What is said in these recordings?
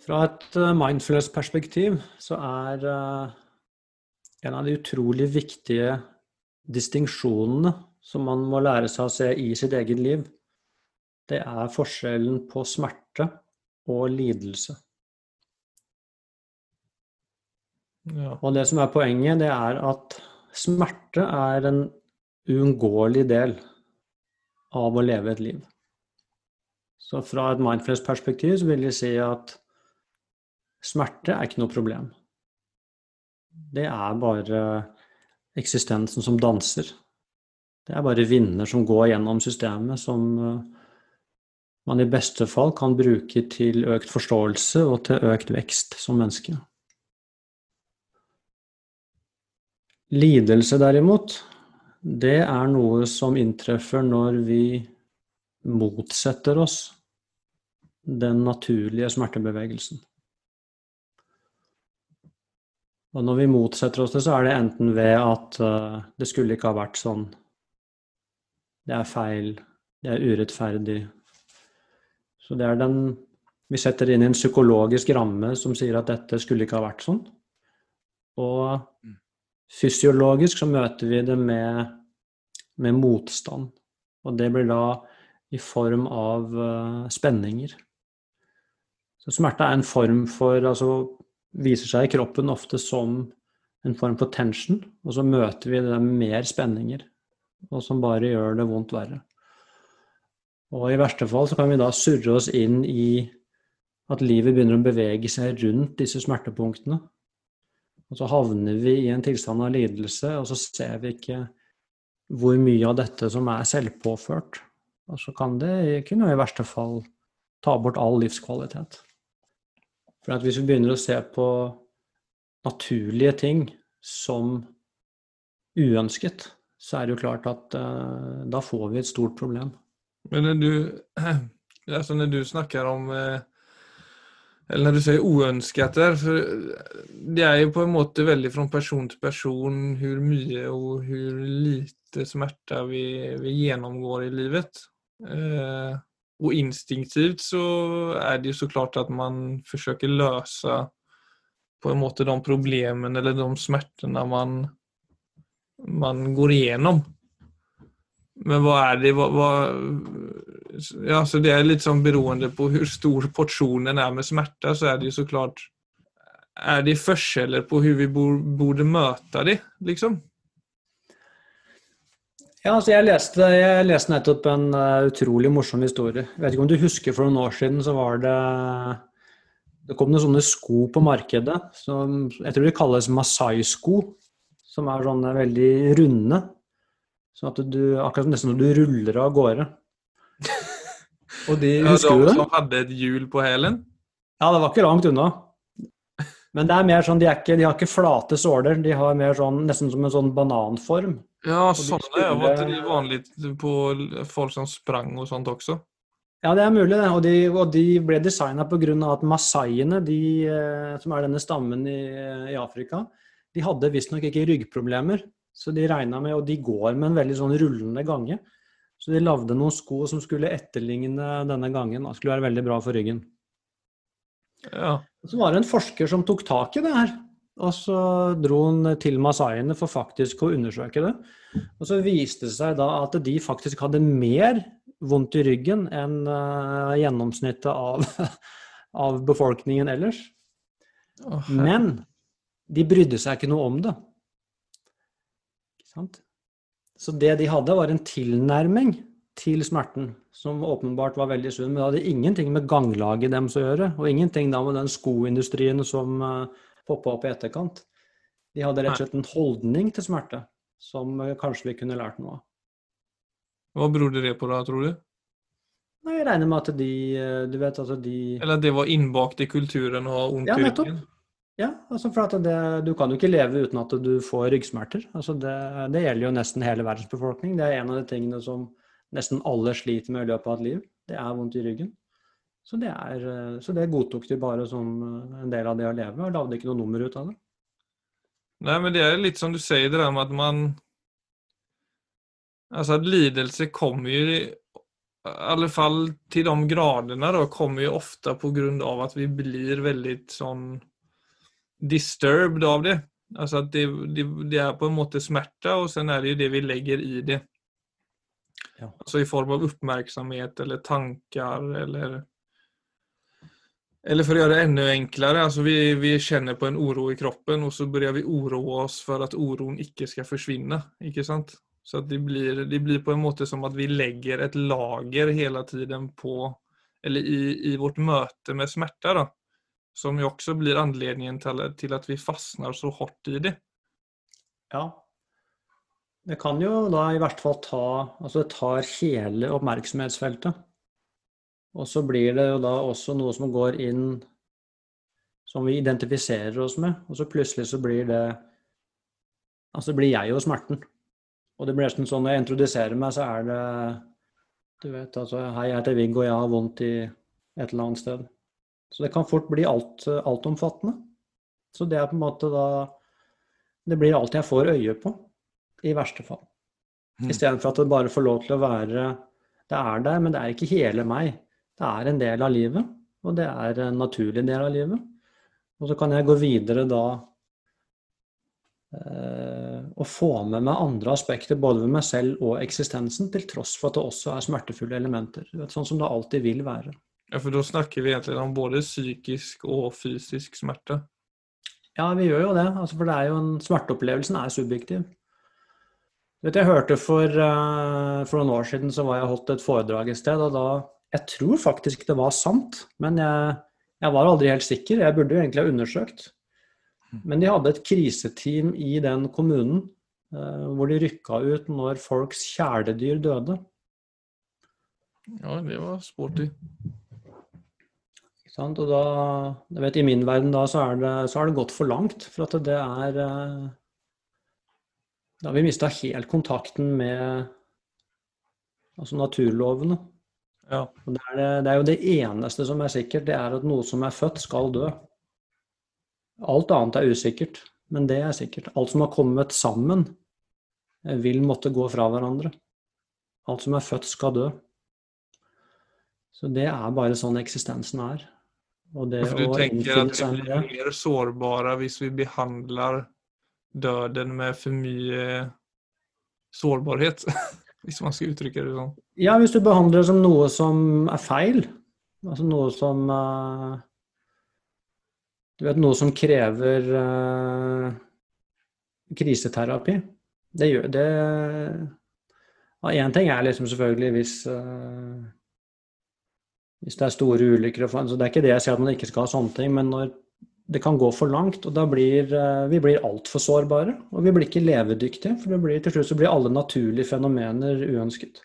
Fra et eh, mindfulness-perspektiv så er eh, en av de utrolig viktige distinksjonene som man må lære seg å se i sitt eget liv, det er forskjellen på smerte og lidelse. Ja. Og det som er poenget, det er at smerte er en uunngåelig del av å leve et liv. Så fra et mindfulness-perspektiv så vil jeg si at smerte er ikke noe problem. Det er bare eksistensen som danser. Det er bare vinder som går gjennom systemet, som eh, man i beste fall kan bruke til økt forståelse og til økt vekst som menneske. Lidelse, derimot, det er noe som inntreffer når vi motsetter oss den naturlige smertebevegelsen. Og når vi motsetter oss det, så er det enten ved at uh, det skulle ikke ha vært sånn, det er feil, det er urettferdig. Så det er den Vi setter inn i en psykologisk ramme som sier at dette skulle ikke ha vært sånn. Og mm. fysiologisk så møter vi det med, med motstand. Og det blir da i form av uh, spenninger. Så smerte er en form for altså viser seg i kroppen ofte som en form for tension, og så møter vi det med mer spenninger, og som bare gjør det vondt verre. Og i verste fall så kan vi da surre oss inn i at livet begynner å bevege seg rundt disse smertepunktene. Og så havner vi i en tilstand av lidelse, og så ser vi ikke hvor mye av dette som er selvpåført. Og så kan det kunne i verste fall ta bort all livskvalitet. For hvis vi begynner å se på naturlige ting som uønsket, så er det jo klart at uh, da får vi et stort problem. Men når du, altså når du snakker om uh, Eller når du sier uønsket der, for det er jo på en måte veldig fra person til person hvor mye og hvor lite smerte vi, vi gjennomgår i livet. Uh, og instinktivt så er det jo så klart at man forsøker løse på en måte de problemene eller de smertene man, man går igjennom. Men hva er det hva, hva, ja, så Det er litt sånn beroende på hvor stor porsjonen er med smerte, så er det jo så klart Er det forskjeller på hvordan vi burde møte det, liksom? Ja, altså jeg leste, jeg leste nettopp en uh, utrolig morsom historie. Jeg vet ikke om du husker for noen år siden så var det Det kom noen sånne sko på markedet som jeg tror de kalles Masai-sko. Som er sånne veldig runde. Sånn at du akkurat nesten når du ruller av gårde. Og de, ja, husker du det? Som hadde et hjul på hælen? Ja, det var ikke langt unna. Men det er mer sånn, de, ikke, de har ikke flate såler, de har mer sånn, nesten som en sånn bananform. Ja, sånne skulle... jo at de vanlig på folk som sprang og sånt også? Ja, det er mulig, det. Og de, og de ble designa pga. at masaiene, de, eh, som er denne stammen i, i Afrika, de hadde visstnok ikke ryggproblemer. Så de regna med, og de går med en veldig sånn rullende gange. Så de lagde noen sko som skulle etterligne denne gangen. Det skulle være veldig bra for ryggen. Ja. Så var det en forsker som tok tak i det her. Og så dro han til masaiene for faktisk å undersøke det. Og så viste det seg da at de faktisk hadde mer vondt i ryggen enn uh, gjennomsnittet av, av, befolkningen ellers. Oh, Men de brydde seg ikke noe om det. Så det de hadde, var en tilnærming til smerten, som åpenbart var veldig sunn. Men det hadde ingenting med ganglaget deres å gjøre, og ingenting da med den skoindustrien som uh, poppa opp i etterkant. De hadde rett og slett en holdning til smerte som uh, kanskje vi kunne lært noe av. Hva beror det på da, tror du? Nei, Jeg regner med at de uh, Du vet altså de Eller at det var innbakt i kulturen å ha vondt i ryggen? Ja, altså for at det, du kan jo ikke leve uten at du får ryggsmerter. Altså det, det gjelder jo nesten hele verdens befolkning. Det er en av de tingene som nesten alle sliter med i løpet av et liv. Det er vondt i ryggen. Så det, er, eh, så det godtok de bare som eh, en del av det å leve, og lagde ikke noe nummer ut av det. Nei, men det er litt som du sier, det der med at man Altså at lidelse kommer jo i alle fall til de gradene da, kommer jo ofte av at vi blir veldig sånn disturbed av det. Altså at det, det, det, er på en måte smerte, og så er det jo det vi legger i det. Ja. Altså i form av oppmerksomhet eller tanker eller Eller for å gjøre det enda enklere, altså vi, vi kjenner på en uro i kroppen, og så begynner vi uroe oss for at uroen ikke skal forsvinne. ikke sant? Så det blir, det blir på en måte som at vi legger et lager hele tiden på Eller i, i vårt møte med smerte, da. Som jo også blir anledningen til, til at vi fastner så hardt i det. Ja. Det kan jo da i hvert fall ta Altså det tar hele oppmerksomhetsfeltet. Og så blir det jo da også noe som går inn som vi identifiserer oss med, og så plutselig så blir det Altså blir jeg jo smerten. Og det blir nesten sånn når jeg introduserer meg, så er det Du vet, altså Hei, jeg heter Viggo, og jeg har vondt i et eller annet sted. Så det kan fort bli alt, altomfattende. Så det er på en måte da Det blir alt jeg får øye på, i verste fall. Mm. Istedenfor at det bare får lov til å være Det er der, men det er ikke hele meg. Det er en del av livet, og det er en naturlig del av livet. Og så kan jeg gå videre da eh, og få med meg andre aspekter både ved meg selv og eksistensen, til tross for at det også er smertefulle elementer. Sånn som det alltid vil være. Ja, for da snakker vi egentlig om både psykisk og fysisk smerte? Ja, vi gjør jo det. Altså, for det er jo en, smerteopplevelsen er subjektiv. Vet, jeg hørte for, uh, for, noen år siden så var jeg holdt et foredrag et sted, og da Jeg tror faktisk det var sant, men jeg, jeg var aldri helt sikker. Jeg burde jo egentlig ha undersøkt. Men de hadde et kriseteam i den kommunen eh, hvor de rykka ut når folks kjæledyr døde. Ja, det var sporty. Og da, jeg vet, I min verden da så er, det, så er det gått for langt. For at det er eh, Da har vi mista helt kontakten med altså naturlovene. Ja. Det, er, det, er, jo det eneste som er sikkert, det er at noe som er født, skal dø. Alt annet er usikkert, men det er sikkert. Alt som har kommet sammen, eh, vil måtte gå fra hverandre. Alt som er født, skal dø. Så det er bare sånn eksistensen er. For du tenker at vi blir mer sårbare hvis vi behandler døden med for mye sårbarhet? hvis man skal uttrykke det sånn. Ja, hvis du behandler det som noe som er feil. Altså noe som uh, Du vet, noe som krever uh, kriseterapi. Det gjør det Én ja, ting er liksom selvfølgelig hvis uh, hvis det er store ulykker. Så det er ikke det jeg sier at man ikke skal ha sånne ting, men når det kan gå for langt, og da blir eh, vi blir altfor sårbare. Og vi blir ikke levedyktige, for blir, til slutt så blir alle naturlige fenomener uønsket.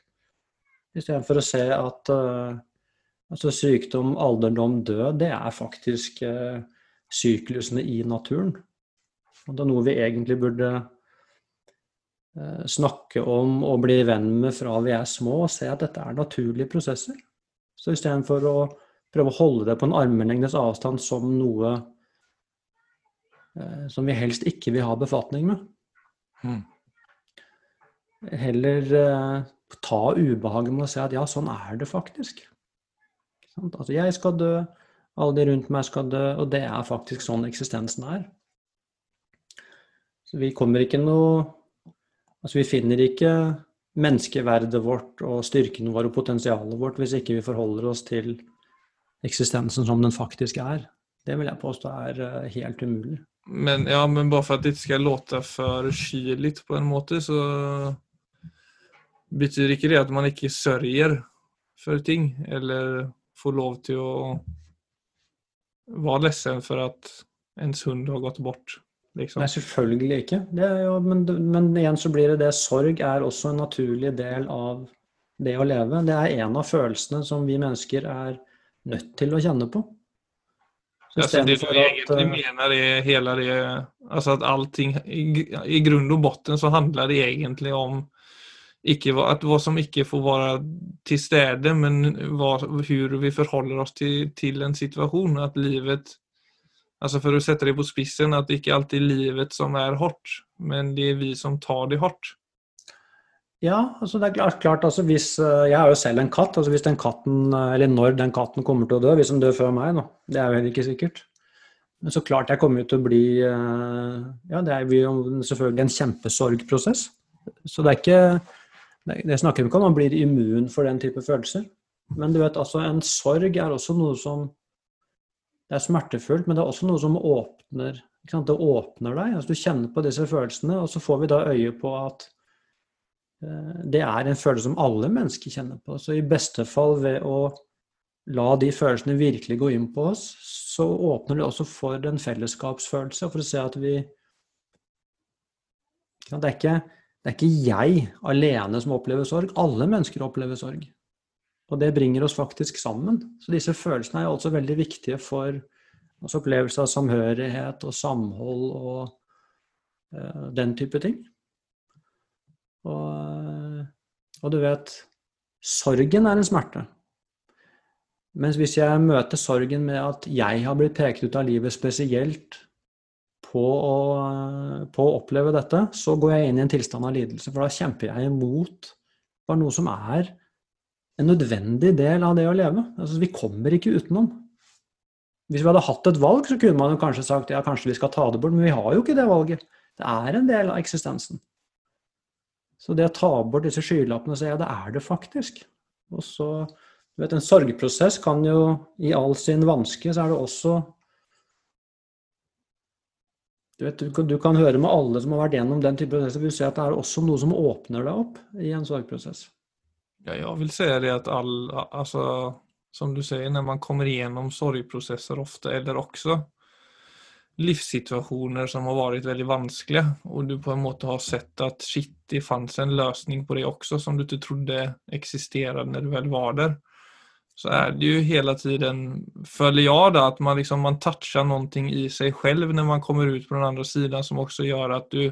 Istedenfor å se at uh, altså sykdom, alderdom, død, det er faktisk uh, syklusene i naturen. Og det er noe vi egentlig burde uh, snakke om og bli venn med fra vi er små, og se at dette er naturlige prosesser. Så istedenfor å prøve å holde det på en armlengdes avstand som noe som vi helst ikke vil ha befatning med. Mm. Heller eh, ta ubehaget med å si at ja, sånn er det faktisk. Altså, jeg skal dø, alle de rundt meg skal dø, og det er faktisk sånn eksistensen er. Så vi kommer ikke noe Altså, vi finner ikke menneskeverdet vårt og styrken vår og potensialet vårt hvis ikke vi forholder oss til eksistensen som den faktisk er. Det vil jeg påstå er eh, helt umulig. Men, ja, men bare for at det ikke skal låte for kylig på en måte, så betyr ikke det at man ikke sørger for ting, eller får lov til å være ledsen for at ens hund har gått bort. Liksom. Nei, selvfølgelig ikke. Jo, men, men, igjen så blir det det. Sorg er også en naturlig del av det å leve. Det er en av følelsene som vi mennesker er nødt til å kjenne på. Altså, det du egentlig mener, er hele det Altså at allting I, i grunn og bunn så handler det egentlig om ikke, at hva som ikke får være til stede, men hvordan vi forholder oss til, til en situasjon. At livet Altså For å sette det på spissen, at det ikke alltid er livet som er hardt, men det er vi som tar det hardt. Ja, altså det er klart, klart altså hvis eh, Jeg har jo selv en katt. altså Hvis den katten, eh, eller når den katten kommer til å dø, hvis den dør før meg, nå, det er jo heller ikke sikkert. Men så klart jeg kommer jo til å bli eh, Ja, det er jo selvfølgelig en kjempesorgprosess. Så det er ikke Det snakker vi ikke om, man blir immun for den type følelser. Men du vet, altså en sorg er også noe som Det er smertefullt, men det er også noe som åpner Det åpner deg. altså Du kjenner på disse følelsene, og så får vi da øye på at det er en følelse som alle mennesker kjenner på. Så i beste fall ved å la de følelsene virkelig gå inn på oss, så åpner det også for en fellesskapsfølelse, for å se at vi det er, ikke, det er ikke jeg alene som opplever sorg. Alle mennesker opplever sorg. Og det bringer oss faktisk sammen. Så disse følelsene er også veldig viktige for altså opplevelse av samhørighet og samhold og uh, den type ting. Og, og du vet Sorgen er en smerte. Mens hvis jeg møter sorgen med at jeg har blitt pekt ut av livet spesielt på å, på å, oppleve dette, så går jeg inn i en tilstand av lidelse. For da kjemper jeg imot bare noe som er en nødvendig del av det å leve. Altså, vi kommer ikke utenom. Hvis vi hadde hatt et valg, så kunne man jo kanskje sagt ja, kanskje vi skal ta det bort, men vi har jo ikke det valget. Det er en del av eksistensen. Så det å ta bort disse skylappene si ja, det er det faktisk. Og så, du vet, En sorgprosess kan jo i all sin vanske, så er det også du, vet, du, du, kan høre med alle som har vært gjennom den type prosesser, vil si at det er også noe som åpner deg opp i en sorgprosess. Ja, jeg vil si det at all, altså, som du sier, når man kommer gjennom sorgprosesser ofte, eller også livssituasjoner som har vært veldig vanskelige, og du på en måte har sett at shit, det fantes en løsning på det også, som du ikke trodde eksisterte når du vel var der, så er det jo hele tiden, føler jeg da, at man, liksom, man toucher noe i seg selv når man kommer ut på den andre siden, som også gjør at du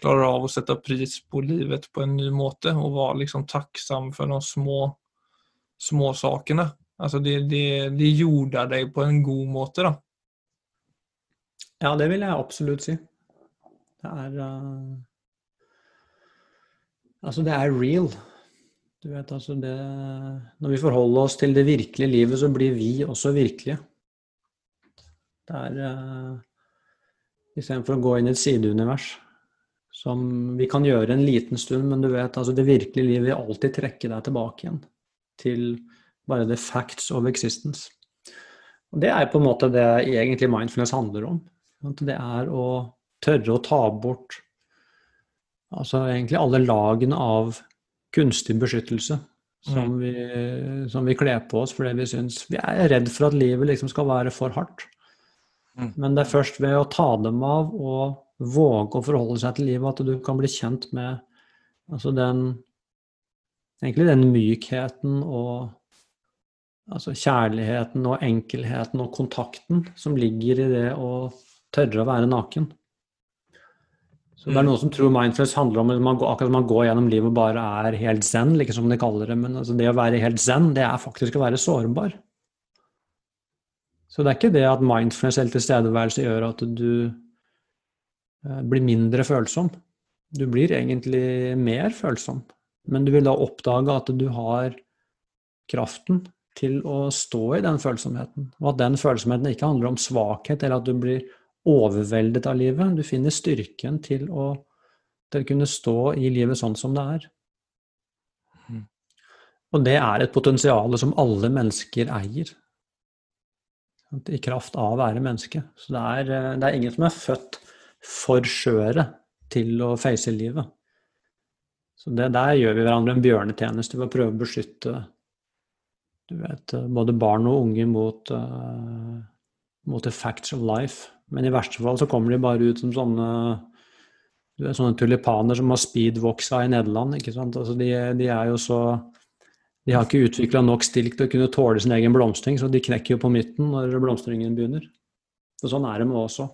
klarer av å sette pris på livet på en ny måte, og være liksom takksam for de små, små sakene. Altså det, det, det jorder deg på en god måte, da. Ja, det vil jeg absolutt si. Det er uh, Altså, det er real. Du vet, altså det Når vi forholder oss til det virkelige livet, så blir vi også virkelige. Det er uh, Istedenfor å gå inn i et sideunivers som vi kan gjøre en liten stund, men du vet, altså det virkelige livet vil alltid trekke deg tilbake igjen til bare the facts of existence. Og Det er på en måte det egentlig mindfulness handler om. Det er å tørre å ta bort altså egentlig alle lagene av kunstig beskyttelse som, mm. vi, som vi kler på oss fordi vi syns Vi er redd for at livet liksom skal være for hardt. Mm. Men det er først ved å ta dem av og våge å forholde seg til livet at du kan bli kjent med altså den Egentlig den mykheten og altså kjærligheten og enkelheten og kontakten som ligger i det å tørre å være naken. Så Det er mm. noen som tror mindfulness handler om man går, akkurat som man går gjennom livet og bare er helt zen, like som de kaller det. Men altså det å være helt zen, det er faktisk å være sårbar. Så det er ikke det at mindfulness eller tilstedeværelse gjør at du eh, blir mindre følsom. Du blir egentlig mer følsom, men du vil da oppdage at du har kraften til å stå i den følsomheten. Og at den følsomheten ikke handler om svakhet, eller at du blir overveldet av livet. Du finner styrken til å, til å kunne stå i livet sånn som det er. Mm. Og det er et potensial som alle mennesker eier. I kraft av å være menneske. Så det er, det er ingen som er født for skjøre til å face livet. Så det, der gjør vi hverandre en bjørnetjeneste ved å prøve å beskytte du vet, både barn og unge mot, uh, mot the facts of life. Men i verste fall så kommer de bare ut som sånne, sånne tulipaner som har speedvoksa i Nederland. ikke sant? Altså de, de, er jo så De har ikke utvikla nok stilk til å kunne tåle sin egen blomstring, så de knekker jo på midten når blomstringen begynner. Så sånn er det med det også.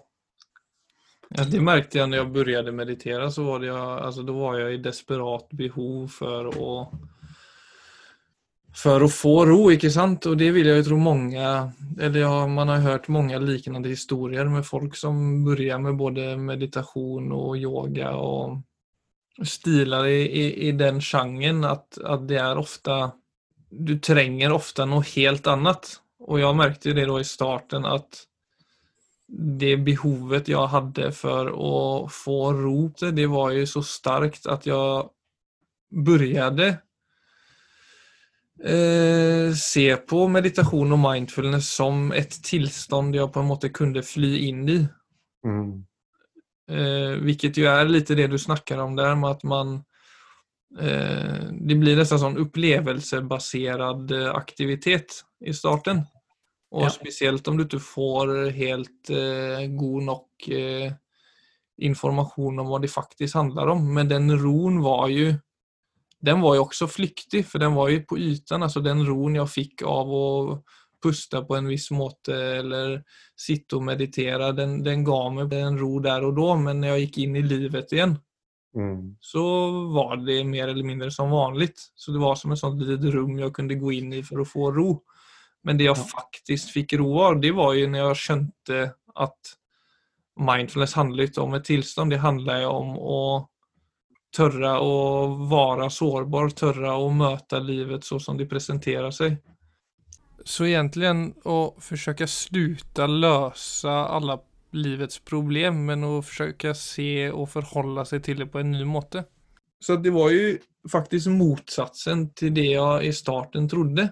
Ja, det merket jeg når jeg begynte å meditere. så var det, altså, Da var jeg i desperat behov for å for å få ro, ikke sant? Og det vil jeg jo tro mange Eller ja, man har hørt mange lignende historier med folk som begynner med både meditasjon og yoga og stiler i, i, i den sjangen, at, at det er ofte du trenger ofte noe helt annet. Og jeg merket det da i starten at det behovet jeg hadde for å få ro, det var jo så starkt at jeg började eh, se på meditation og mindfulness som et tilstand jeg på en måte kunne fly inn i. Mm. Eh, vilket jo er litt det du snakker om der, med at man eh, det blir nesten sånn upplevelsebaserad eh, aktivitet i starten. Og Ja. spesielt om du ikke får helt eh, god nok information om hva det faktisk handler om. Men den roen var ju den var ju också flyktig för den var ju på ytan, alltså den ron jag fick av att pusta på en viss måte eller sitta och meditera, den, den gav mig en ro där och då men när jag gick in i livet igen Mm. så var det mer eller mindre som vanligt. Så det var som ett sånt litet rum jag kunde gå in i för att få ro. Men det jag Ja. faktiskt fick ro av, det var ju när jag skjønte at mindfulness handler ikke om et tilstand, det handler jo om att törra och vara sårbar, törra och möta livet så som det presenterar sig. Så egentligen att försöka sluta lösa alla livets problem men att försöka se och förhålla sig till det på en ny måte. Så det var ju faktiskt motsatsen till det jag i starten trodde.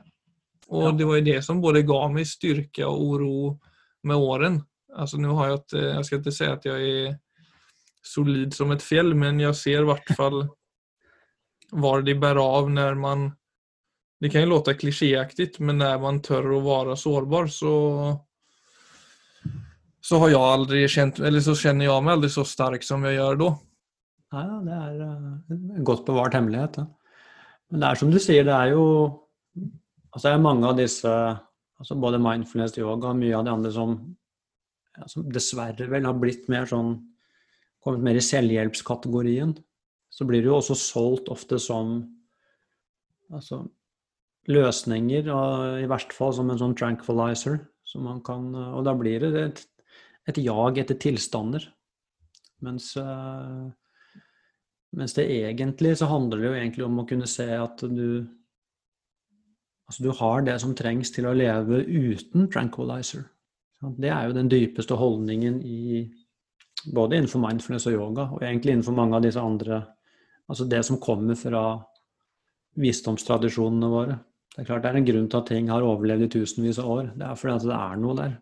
Och Ja. det var ju det som både gav mig styrka och oro med åren. Alltså nu har jag ett, jag ska inte säga att jag är solid som et fjell, men jeg ser i hvert fall hvor det bærer av når man det kan jo låte klisjéaktig, men når man tør å være sårbar så så har jeg aldri kjent, eller så kjenner jeg meg aldri så sterk som jeg gjør da. Ja, ja, det er eh, en godt bevart hemmelighet. Ja. Men det er som du sier, det er jo altså det er mange av disse altså Både mindfulness, yoga og mye av de andre som, ja, som dessverre vel har blitt mer sånn Kommet mer i selvhjelpskategorien. Så blir det jo også solgt ofte som altså, løsninger, og i verste fall som en sånn tranquilizer. Så man kan, og da blir det et, et jag etter tilstander. Mens eh, mens det egentlig så handler det jo egentlig om å kunne se at du Altså du har det som trengs til å leve uten tranquilizer. Det er jo den dypeste holdningen i både innenfor mindfulness og yoga, og egentlig innenfor mange av disse andre Altså det som kommer fra visdomstradisjonene våre. Det er klart det er en grunn til at ting har overlevd i tusenvis av år. Det er fordi at det er noe der.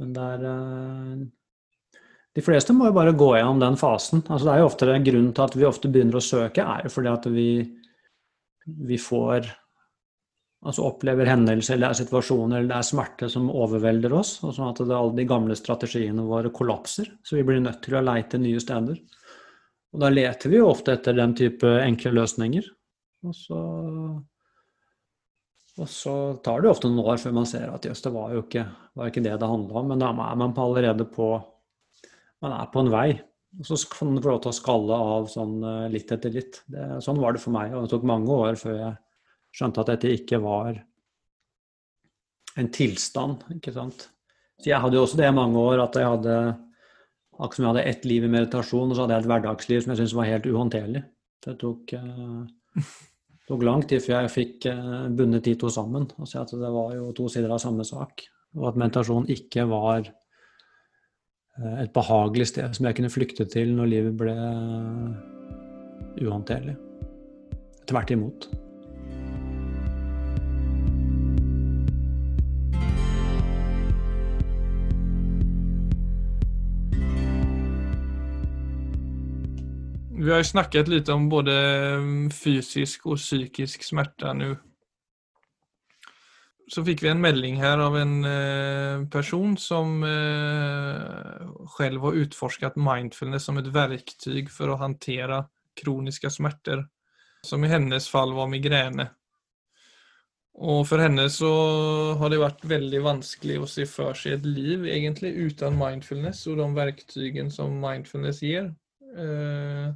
Men det er eh, de fleste må jo bare gå gjennom den fasen. Altså det er jo ofte en grunn til at vi ofte begynner å søke, er jo fordi at vi, vi får Altså opplever hendelser eller er situasjoner eller det er smerte som overvelder oss. Og sånn at det, alle de gamle strategiene våre kollapser. Så vi blir nødt til å leite nye steder. Og da leter vi jo ofte etter den type enkle løsninger. Og så, og så tar det ofte noen år før man ser at jøss, det var jo ikke, var ikke det det handla om. Men da er man på allerede på man er på en vei. Og så kan man få lov til å skalle av sånn eh, litt etter litt. Det, sånn var det for meg. Og det tok mange år før jeg skjønte at dette ikke var en tilstand. ikke sant? Så jeg hadde jo også det i mange år at jeg hadde akkurat som jeg hadde ett liv i meditasjon, og så hadde jeg et hverdagsliv som jeg syntes var helt uhåndterlig. Det tok, eh, tok lang tid før jeg fikk eh, bundet de to sammen og se at det var jo to sider av samme sak. Og at meditasjon ikke var eh, et behagelig sted som jeg kunne flykte til når livet ble uhåndterlig. Tvert imot. Vi har ju snackat lite om både mm, fysisk og psykisk smerte nu. Så fikk vi en melding her av en eh, person som selv har utforskat mindfulness som et verktyg for å håndtere kroniske smerter, Som i hennes fall var migrene. Og for henne så har det vært veldig vanskelig å se for seg et liv egentlig uten mindfulness og de verktøyene som mindfulness gir. Eh,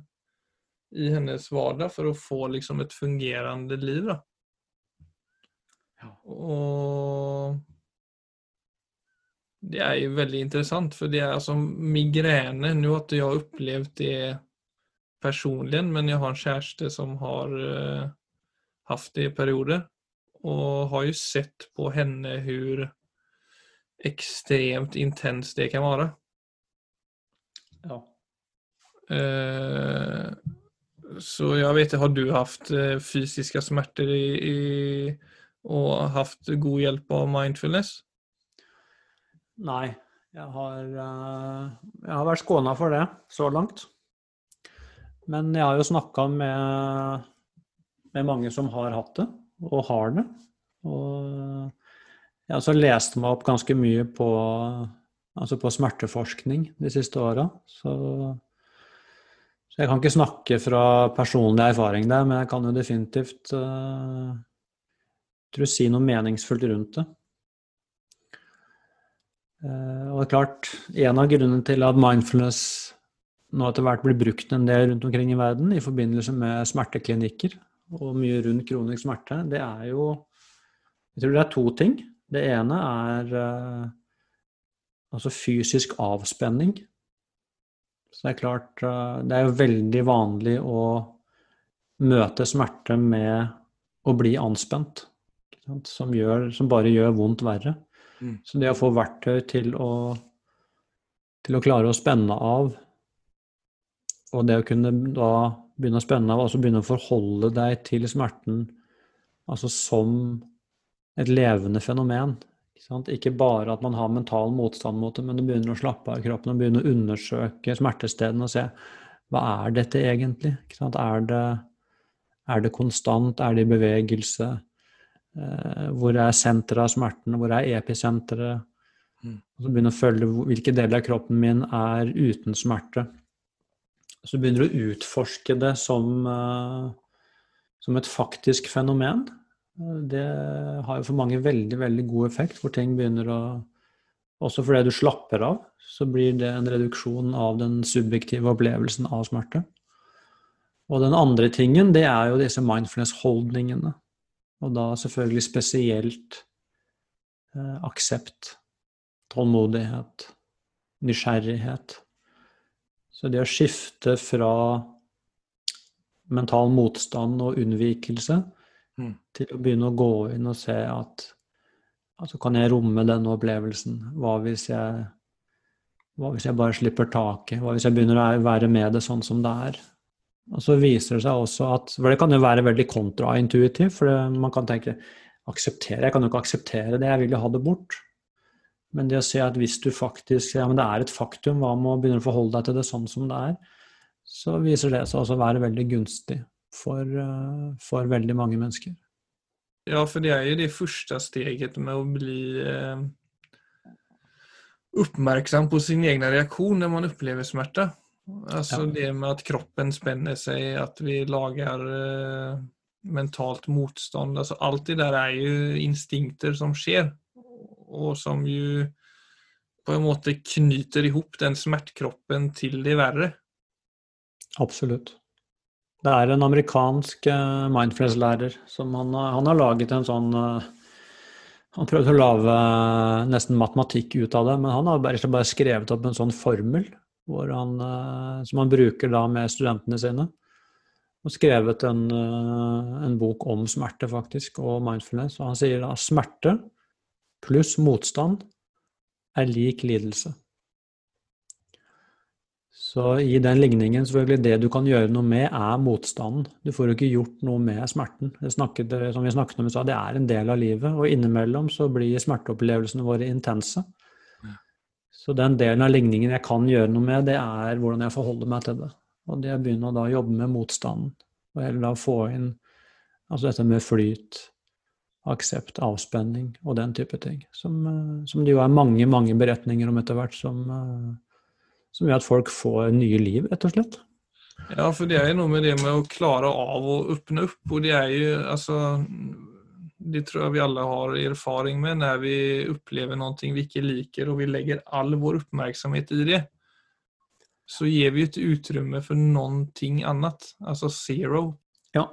i hennes vardag för att få liksom ett fungerande liv. Då. Och Det är ju väldigt intressant för det är alltså migräner, nu har inte jag upplevt det personligen, men jeg har en kjæreste som har uh, haft det i perioder. Og har jo sett på henne hvor ekstremt intenst det kan være. Ja. Uh, så jeg vet har du hatt uh, fysiske smerter i, i, og hatt god hjelp av mindfulness? Nei, jeg har, uh, jeg har vært skåna for det så langt. Men jeg har jo snakka med, med, mange som har hatt det, og har det. Og jeg har også lest meg opp ganske mye på, altså på smerteforskning de siste åra. Så, jeg kan ikke snakke fra personlig erfaring der, men jeg kan jo definitivt uh, si noe meningsfullt rundt det. Uh, og det er klart, en av grunnene til at mindfulness nå etter hvert blir brukt en del rundt omkring i verden i forbindelse med smerteklinikker og mye rundt kronisk smerte, det er jo Jeg tror det er to ting. Det ene er uh, altså fysisk avspenning. Så det er klart uh, Det er jo veldig vanlig å møte smerte med å bli anspent. Som, gjør, som, bare gjør vondt verre. Mm. Så det å få verktøy til å, til å klare å spenne av og det å kunne da begynne å spenne av, altså begynne å forholde deg til smerten altså som et levende fenomen. Ikke, bare at man har mental motstand mot det, men du begynner å slappe av i kroppen og begynner å undersøke smertestedene og se hva er dette egentlig? Er det, er, det, konstant? Er det i bevegelse? Eh, hvor er senteret av smertene? Hvor er episenteret? Mm. Og så du å følge hvilke deler av kroppen min er uten smerte. Så begynner du å utforske det som, eh, som et faktisk fenomen. Det har jo for mange veldig, veldig god effekt, hvor ting begynner å Også fordi du slapper av, så blir det en reduksjon av den subjektive opplevelsen av smerte. Og den andre tingen, det er jo disse mindfulness-holdningene. Og da selvfølgelig spesielt eh, aksept, tålmodighet, nysgjerrighet. Så det å skifte fra mental motstand og unnvikelse mm. til å begynne å gå inn og se at altså kan jeg romme denne opplevelsen? Hva hvis jeg, hva hvis jeg bare slipper taket? Hva hvis jeg begynner å være med det sånn som det er? Og så viser det seg også at For det kan jo være veldig kontraintuitivt, for man kan tenke akseptere, Jeg kan jo ikke akseptere det, jeg vil jo ha det bort. Men det å se at hvis du faktisk ja, men det er et faktum, hva med å begynne å forholde deg til det sånn som det er, så viser det seg også å være veldig gunstig for, eh, for veldig mange mennesker. Ja, for det er jo det første steget med å bli eh, oppmerksom på sin egen reaksjon når man opplever smerte. Altså ja. det med at kroppen spenner seg, at vi lager eh, mentalt motstand. Altså alt det der er jo instinkter som skjer og som jo på en måte knyter ihop den smertekroppen til det verre. Absolutt. Det er en amerikansk uh, mindfulness-lærer som han, han, har laget en sånn uh, Han prøvde å lage uh, nesten matematikk ut av det, men han har bare, bare skrevet opp en sånn formel han, som han bruker da med studentene sine. Og skrevet en, en bok om smerte, faktisk, og mindfulness. Og han sier da smerte pluss motstand er lik lidelse. Så i den ligningen, selvfølgelig, det du kan gjøre noe med, er motstanden. Du får jo ikke gjort noe med smerten. Det snakket, som vi snakket om i stad, det er en del av livet, og innimellom så blir smerteopplevelsene våre intense. Så den delen av ligningen jeg kan gjøre noe med, det er hvordan jeg forholder meg til det. Og det jeg begynner å da jobbe med motstanden, og heller da få inn altså dette med flyt, aksept, avspenning og den type ting. Som, eh, som, det jo er mange, mange beretninger om etter hvert, som, eh, som, gjør at folk får nye liv, rett og slett. Ja, for det er jo noe med det med å klare av å åpne opp, og det er jo altså Det tror jeg vi alle har erfaring med når vi opplever noe vi ikke liker, og vi legger all vår oppmerksomhet i det. Så gir vi et utrymme for noe annet, altså zero. Ja.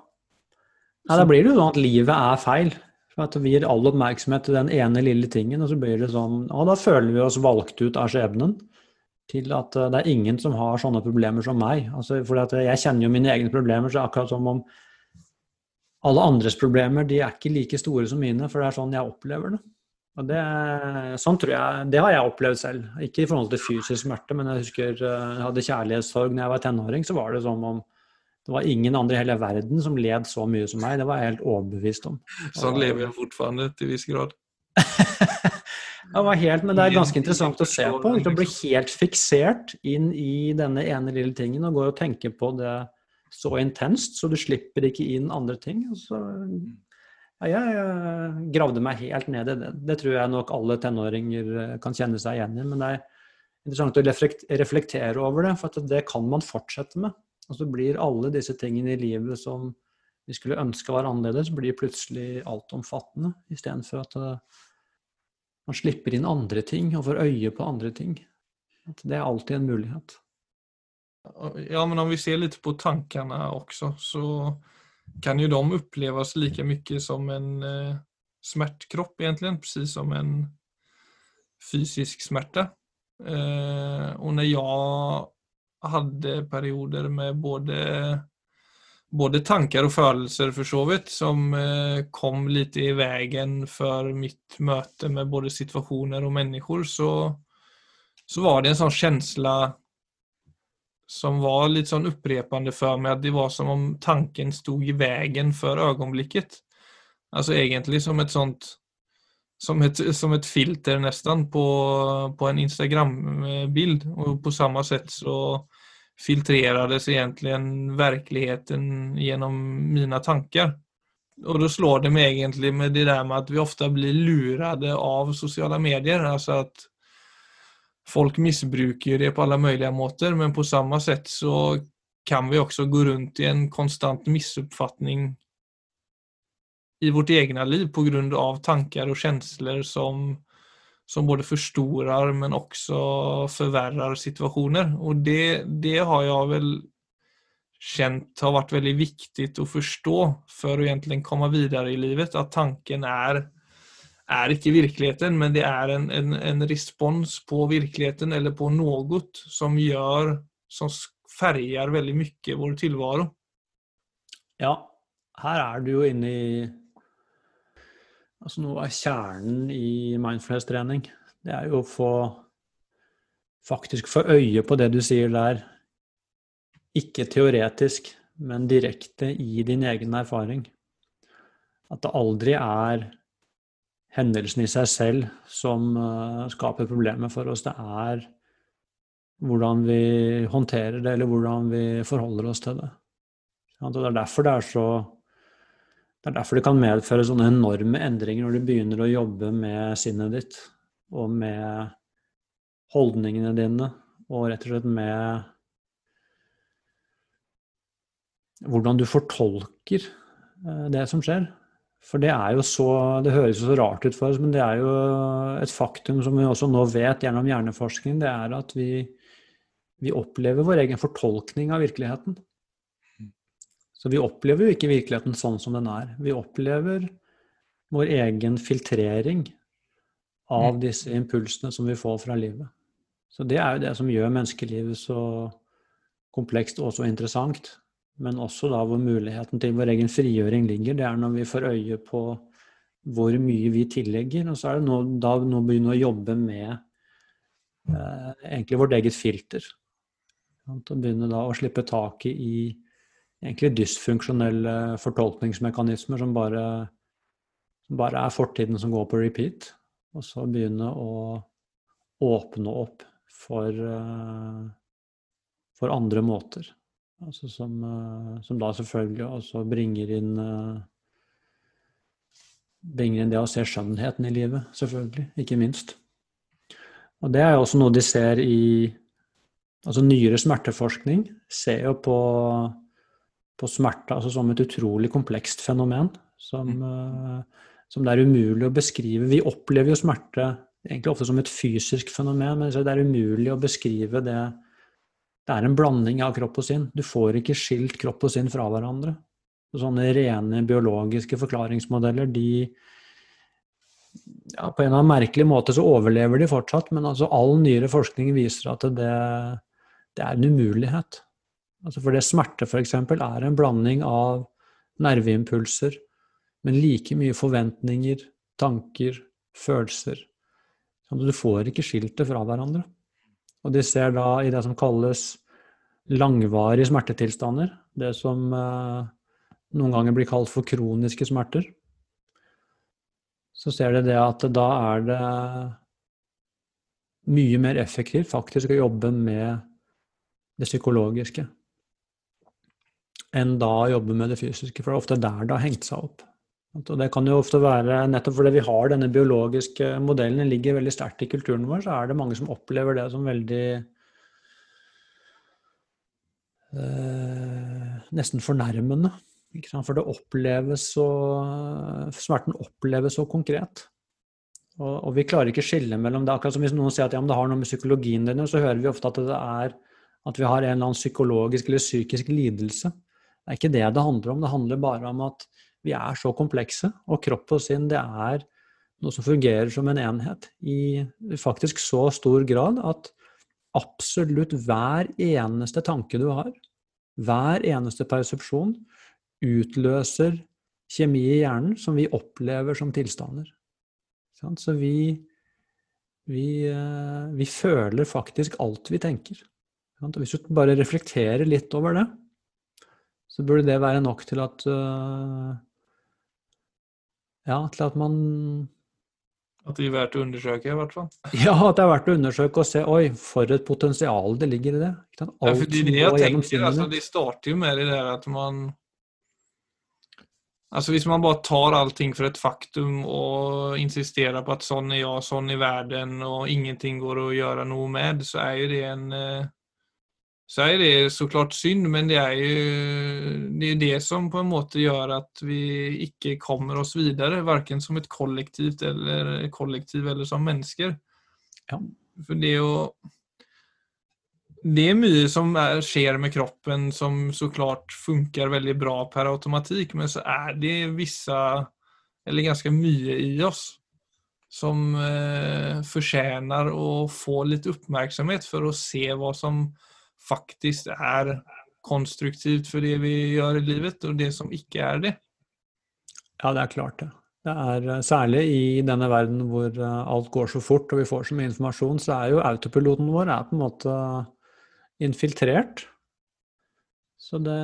ja da blir det jo sånn at livet er feil. For at vi gir all oppmerksomhet til den ene lille tingen, og så blir det sånn Ja, da føler vi oss valgt ut av skjebnen til at eh, det er ingen som har sånne problemer som meg. Altså, for jeg kjenner jo mine egne problemer, så det er akkurat som om alle andres problemer de er ikke like store som mine, for det er sånn jeg opplever det. Og det, sånn tror jeg, det har jeg opplevd selv. Ikke i forhold til fysisk smerte, men jeg husker eh, jeg hadde kjærlighetssorg når jeg var tenåring. Så var det som om det var ingen andre i hele verden som led så mye som meg. Det var jeg helt overbevist om. Sånn lever jeg fortsatt til viss grad. det var helt, men det er ganske interessant å se på. Å bli helt fiksert inn i denne ene lille tingen og gå og tenke på det så intenst, så du slipper ikke inn andre ting. Så, ja, jeg gravde meg helt ned i det. Det tror jeg nok alle tenåringer eh, kan kjenne seg igjen i. Men det er interessant å reflektere over det, for det kan man fortsette med. Og så blir alle disse tingene i livet som vi skulle ønske var annerledes, blir plutselig altomfattende, istedenfor at uh, man slipper inn andre ting og får øye på andre ting. Det er alltid en mulighet. Ja, men om vi ser litt på tankene også, så kan jo de oppleves like mye som en eh, smertekropp, egentlig. Precis som en fysisk smerte. Eh, og når jeg hadde perioder med både, både tanker og følelser for så vidt som eh, kom litt i veien for mitt møte med både situasjoner og mennesker så, så var det en sånn känsla som var litt sånn opprepende for meg at det var som om tanken stod i veien for øyeblikket. Altså egentlig som et sånt som et, som et filter nesten på, på en Instagram-bild. Og på samme sett så filtrerades egentlig verkligheten gjennom mine tanker. Og da slår det meg egentlig med det der med at vi ofte blir lurade av sociala medier. Altså at folk misbruker det på alle mulige måter, men på samme sett så kan vi også gå rundt i en konstant missuppfattning i vårt egna liv på grund av tankar och känslor som, som både forstorer, men også forverrer situasjoner. Og det, det har jeg vel kjent har vært veldig viktig å forstå for å egentlig komme videre i livet. At tanken er, er ikke virkeligheten men det er en, en, en respons på virkeligheten eller på noe som gjør som farger veldig mye vår tilværelse. Ja, her er du jo inne i Altså noe av kjernen i mindfulness-trening, det er jo å få faktisk få øye på det du sier der, ikke teoretisk, men direkte i din egen erfaring. At det aldri er hendelsen i seg selv som uh, skaper problemer for oss. Det er hvordan vi håndterer det, eller hvordan vi forholder oss til det. Og det er derfor det er så det er derfor det kan medføre sånne enorme endringer når du begynner å jobbe med sinnet ditt og med holdningene dine, og rett og slett med hvordan du fortolker eh, det som skjer. For det er jo så Det høres jo så rart ut for oss, men det er jo et faktum som vi også nå vet gjennom hjerneforskning, det er at vi, vi opplever vår egen fortolkning av virkeligheten. Så vi opplever jo ikke virkeligheten sånn som den er. Vi opplever vår egen filtrering av mm. disse impulsene som vi får fra livet. Så det er jo det som gjør menneskelivet så komplekst og så interessant. Men også da hvor muligheten til vår egen frigjøring ligger, det er når vi får øye på hvor mye vi tillegger. Og så er det nå, da nå begynner å jobbe med eh, egentlig vårt eget filter. Å begynne da å slippe taket i egentlig dysfunksjonelle fortolkningsmekanismer som bare, som bare er fortiden som går på repeat. Og så begynne å åpne opp for, uh, for andre måter. Altså som, uh, som, da selvfølgelig også bringer inn uh, bringer inn det å se skjønnheten i livet, selvfølgelig. Ikke minst. Og det er jo også noe de ser i Altså nyere smerteforskning ser jo på på smerte altså som et utrolig komplekst fenomen som, mm. uh, som, det er umulig å beskrive. Vi opplever jo smerte egentlig ofte som et fysisk fenomen, men det er umulig å beskrive det. Det er en blanding av kropp og sinn. Du får ikke skilt kropp og sinn fra hverandre. Sånne rene biologiske forklaringsmodeller, de, ja, på en eller annen merkelig måte så overlever de fortsatt, men altså all nyere forskning viser at det, det er en umulighet. Altså for det smerte f.eks. er en blanding av nerveimpulser, men like mye forventninger, tanker, følelser. Du får ikke skilt det fra hverandre. Og de ser da i det som kalles langvarige smertetilstander, det som eh, noen ganger blir kalt for kroniske smerter, så ser de det at da er det mye mer effektivt faktisk å jobbe med det psykologiske enn da å jobbe med det fysiske, for det er ofte der det har hengt seg opp. Og det kan jo ofte være, nettopp fordi vi har denne biologiske modellen, den ligger veldig sterkt i kulturen vår, så er det mange som opplever det som veldig eh, Nesten fornærmende. For det oppleves så Smerten oppleves så konkret. Og, og, vi klarer ikke skille mellom det. Akkurat som hvis noen sier at ja, det har noe med psykologien din så hører vi ofte at det er at vi har en eller annen psykologisk eller psykisk lidelse. Det er ikke det det handler om. Det handler bare om at vi er så komplekse, og kropp og sinn det er noe som fungerer som en enhet i faktisk så stor grad at absolutt hver eneste tanke du har, hver eneste persepsjon, utløser kjemi i hjernen som vi opplever som tilstander. Så vi, vi, eh, vi føler faktisk alt vi tenker. Hvis du bare reflekterer litt over det, så burde det være nok til at uh, Ja, til at man At det er verdt å undersøke, i hvert fall? Ja, at det er verdt å undersøke og se Oi, for et potensial det ligger i det. Alt ja, for det, det jeg tenker, altså, det starter jo med det der at man Altså Hvis man bare tar allting for et faktum og insisterer på at sånn er jeg, sånn er verden, og ingenting går å gjøre noe med, så er jo det en uh, så er det så klart synd, men det er jo det, er det som på en måte gjør at vi ikke kommer oss videre, verken som et kollektivt eller kollektiv eller som mennesker. Ja. For det å Det er mye som er, skjer med kroppen som så klart funker veldig bra per automatikk, men så er det visse, eller ganske mye i oss, som eh, fortjener å få litt oppmerksomhet for å se hva som faktisk er konstruktivt for det vi gjør i livet, og det som ikke er det. Ja, det er klart det. Det er eh, Særlig i denne verden hvor eh, alt går så fort og vi får så mye informasjon, så er jo autopiloten vår er på en måte infiltrert. Så det,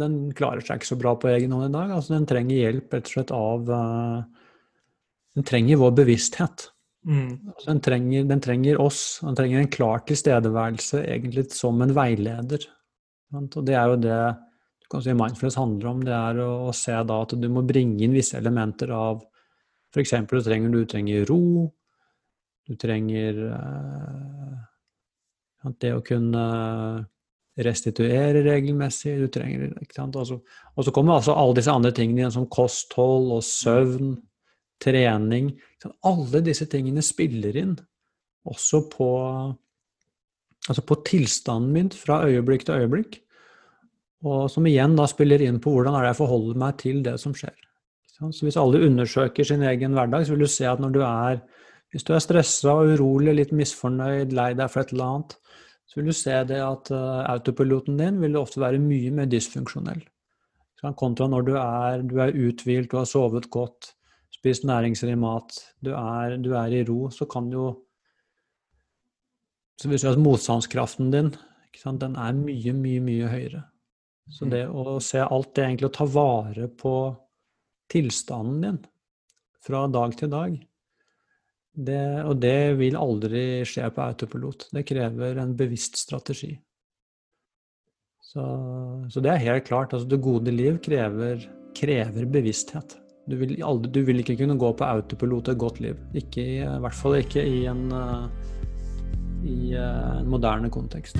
den klarer seg ikke så bra på egen hånd i dag. Altså, den trenger hjelp rett og slett av uh, Den trenger vår bevissthet. Mm. Den, trenger, den, trenger, oss, den trenger en klar tilstedeværelse egentlig som en veileder. Og det er jo det du kan si mindfulness handler om. Det er å, å se da at du må bringe inn visse elementer av F.eks. Du trenger, du trenger ro, du trenger uh, det å kunne restituere regelmessig. Du trenger, ikke sant? Og så, og så kommer altså alle disse andre tingene igjen, som kosthold og søvn trening Alle disse tingene spiller inn også på, altså på tilstanden min fra øyeblikk til øyeblikk. Og som igjen da spiller inn på hvordan er det jeg forholder meg til det som skjer. Så hvis alle undersøker sin egen hverdag, så vil du se at når du er hvis du er stressa urolig, litt misfornøyd, lei deg for et eller annet, så vil du se det at uh, autopiloten din vil ofte være mye mer dysfunksjonell. Kontra når du er, du er uthvilt, du har sovet godt, spist næringsrik mat, du er, du er, i ro, så kan jo Så vil si at motstandskraften din den er mye, mye, mye høyere. Så det å se alt det egentlig å ta vare på tilstanden din fra dag til dag, det, og det vil aldri skje på autopilot. Det krever en bevisst strategi. Så, så det er helt klart. Altså det gode liv krever, krever bevissthet. Du vil, aldri, du vil, ikke kunne gå på autopilot et godt liv. Ikke, I hvert fall ikke i en, uh, i, uh, en moderne kontekst.